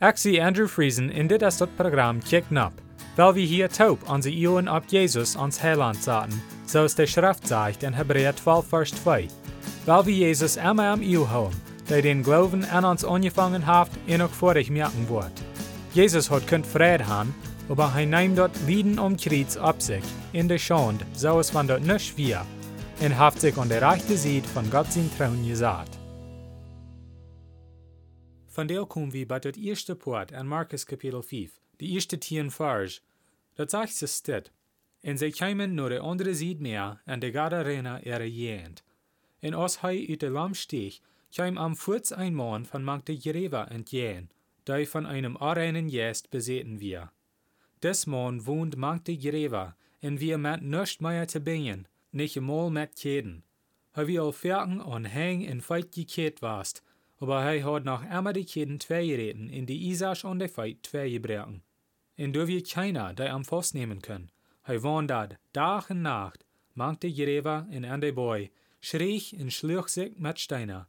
Zie Andrew Friesen in dit is dat programma Kick Nap, weil wir hier taub onze Ioen op Jesus ons Heiland zaten, zoals de Schrift zegt in Hebräer 12 vers 2. Weil wir Jesus immer am Iu houden, der den Glauben an uns angefangen hat en ook vorig merken wordt. Jesus hat kunt vrede haben, aber hij neemt dort Lieden um Kreuz ab sich, in der Schande, so es van dort nicht wir, und haft sich an der rechte Seite von Gott sein Trauen gesagt. Van deel komen we bij het eerste poort in Markus kapitel 5, de eerste tien vers. Dat zegt ze dit. En zij kwamen naar de andere zijde meer en de Gadarena er jeend. En als hij uit de lam steeg, kwam am voets een man van Magde Jereva entjeen, die van einem arreinen Jest bezeten wir. Des man wohnt Magde Jereva, en wir met nichts mehr te bingen, nicht einmal met keden. Hij wie al verken en hang en feit gekeerd wast, aber nog immer die keden twee reden in die Isaac und de feit twee gebruiken. En door wie keiner die am vast nemen können. Hij wandert dag en nacht, Magde Jereva en an de boy, schreeg en sloeg zich met steiner.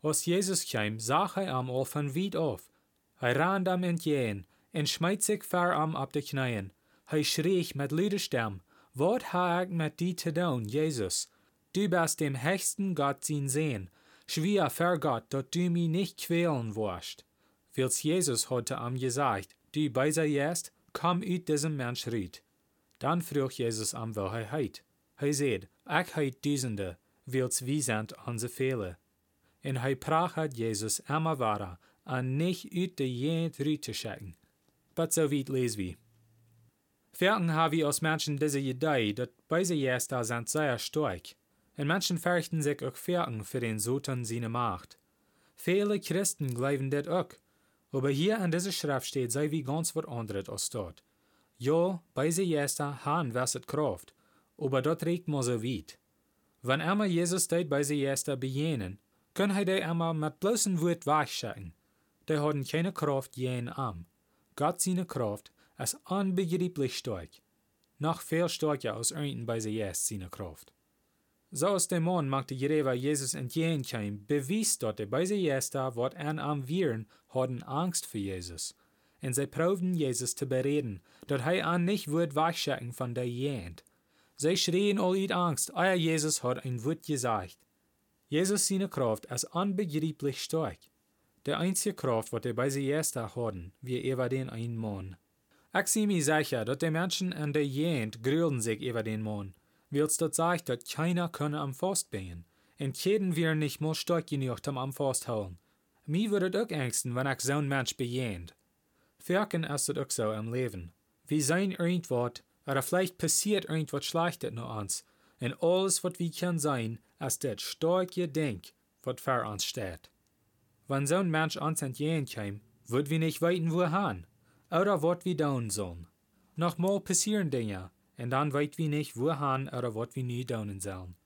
Als Jezus kwam, zag hij am al van wied af. Hij rand am entgeen en smijt zich ver am op de knieën. Hij schreeg met luide stem, Wat ha ik met die te doen, Jezus? Du bist dem höchsten Gott zien sehen. Schwier ver Gott, dat du mich nicht quälen wirst. Wils Jesus heute am gesagt, du beiser jest, komm ut diesem Mensch riet. Dann vroeg Jesus am wel hij heit. Hij zeid, ik heit duizende, wils wie sind onze Fehler. En hij praat Jesus immer wara, an nicht ut de jent riet te schicken. But so weit les wie. Verken ha wie aus Menschen diese Idee, dat beise Jester sind sehr stark. En Menschen fürchten sich auch Verken für den Sotan seine Macht. Viele Christen glauben das auch. Aber hier an dieser Schrift steht sei wie ganz was anderes als dort. Ja, beise Jester han wasset Kraft, aber dort regt man so weit. Wenn einmal Jesus deit beise Jester bejenen, können hij die einmal mit bloßen Wort wegschicken. Die haben keine Kraft jen am. Gott seine Kraft ist unbegreiflich stark. Noch viel stärker als irgendein bei sie jest seine Kraft. Der Mann machte Jereva Jesus entgegenkam, bewies dort bei sie jest da, wat an am Viren hatten Angst für Jesus. Und sie proben Jesus zu bereden, dat hij an nicht wird wegschicken von der jent. Sie schrien all in Angst, euer Jesus hat ein Wort gesagt. Jesus seine Kraft ist unbegreiflich stark. Der einzige Kraft, wat er bei sie erst hatten, wie über den einen Mann. Ich sehe mir sicher, dass die Menschen an der Jent grülen sich über den Mann, dort sagt, dass keiner könne am Faust bringen. Und jeden wir nicht mal stark genug zum am Faust holen. Mir würde auch ängsten, wenn ich so ein Mensch bejehnt. Verken ist es auch so im Leben. Wir sein irgendwas, oder vielleicht passiert irgendwas Schlechtes nur uns, und alles, was wir können sein, ist das starke Denk, was für uns steht. Wenn so ein Mensch uns entgegenkäme, würd wir nicht weiten, wohin, oder was wir tun sollen. Nochmal passieren Dinge, und dann weit wir nicht, wohin oder was wir nie tun sollen.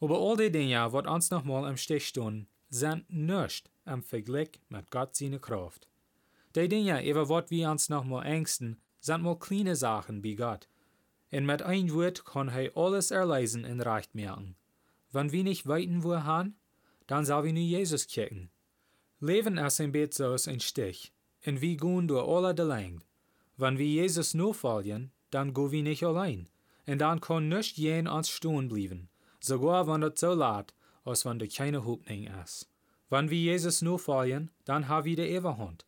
Aber all die Dinge, was uns nochmal im Stich stehen, sind nicht im Vergleich mit Gott seine Kraft. Die Dinge, über was wir uns nochmal ängsten, sind mal kleine Sachen bei Gott. Und mit ein Wort kann er alles erleisen und recht merken. Wenn wir nicht weiten wohin, dann soll wir nur Jesus kicken. Leben ist ein Bett so ein Stich, und wir gehen durch alle die Länge. Wenn wir Jesus nur folgen, dann gehen wir nicht allein, und dann kann nicht jen uns stehen bleiben, sogar wenn das so laut, als wenn da keine Hoffnung ist. Wenn wir Jesus nur folgen, dann haben wir die Ewigkeit.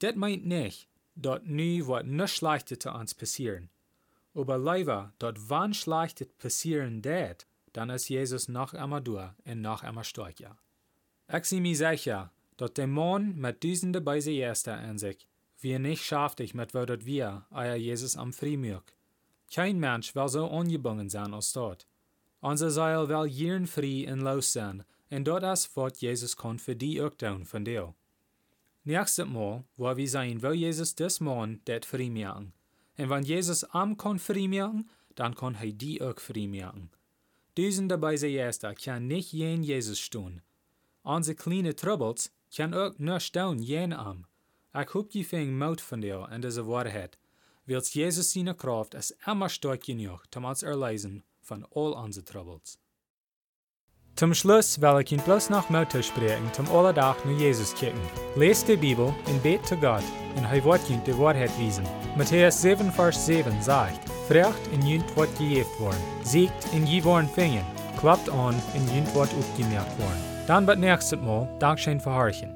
Das meint nicht, dass nie was nicht Schlechtes uns passieren. Aber leider, dass wann Schlechtes passieren det, dann ist Jesus noch einmal durch und noch einmal stärker. Ich sehe mir sicher, dass der Mann mit diesen dabei sie erster an sich, wir nicht schaftig mit würdet wir, euer Jesus am Frimürk. Kein Mensch will so ungebunden sein als dort. Unser Seil will jeden frei und los sein, und dort ist, was Jesus kann für die tun von dir. Nächstes Mal, wo wir sein, will Jesus des Mann det frei machen. Und wenn Jesus am kann frei machen, dann kann er die auch frei machen. Diesen dabei sie erster kann nicht jen Jesus stehen. Unsere kleine Troubles kann auch nicht tun jen am. Ich hab die Fing Mut von dir in diese Wahrheit, wils Jesus seine Kraft ist immer stark genug, um uns erleisen von all unsere Troubles. Zum Schluss will ich ihn bloß noch Mutter sprechen, zum alle Tag nur Jesus kicken. Lest die Bibel und bet zu Gott, und er ihn die Wahrheit wiesen. Matthäus 7, Vers 7 sagt, Frecht in jünt wird gejeft worden, siegt in je worden fingen, klappt an in jünt wird aufgemerkt worden. Dann wird nächstes Mal Dankeschön verharchen.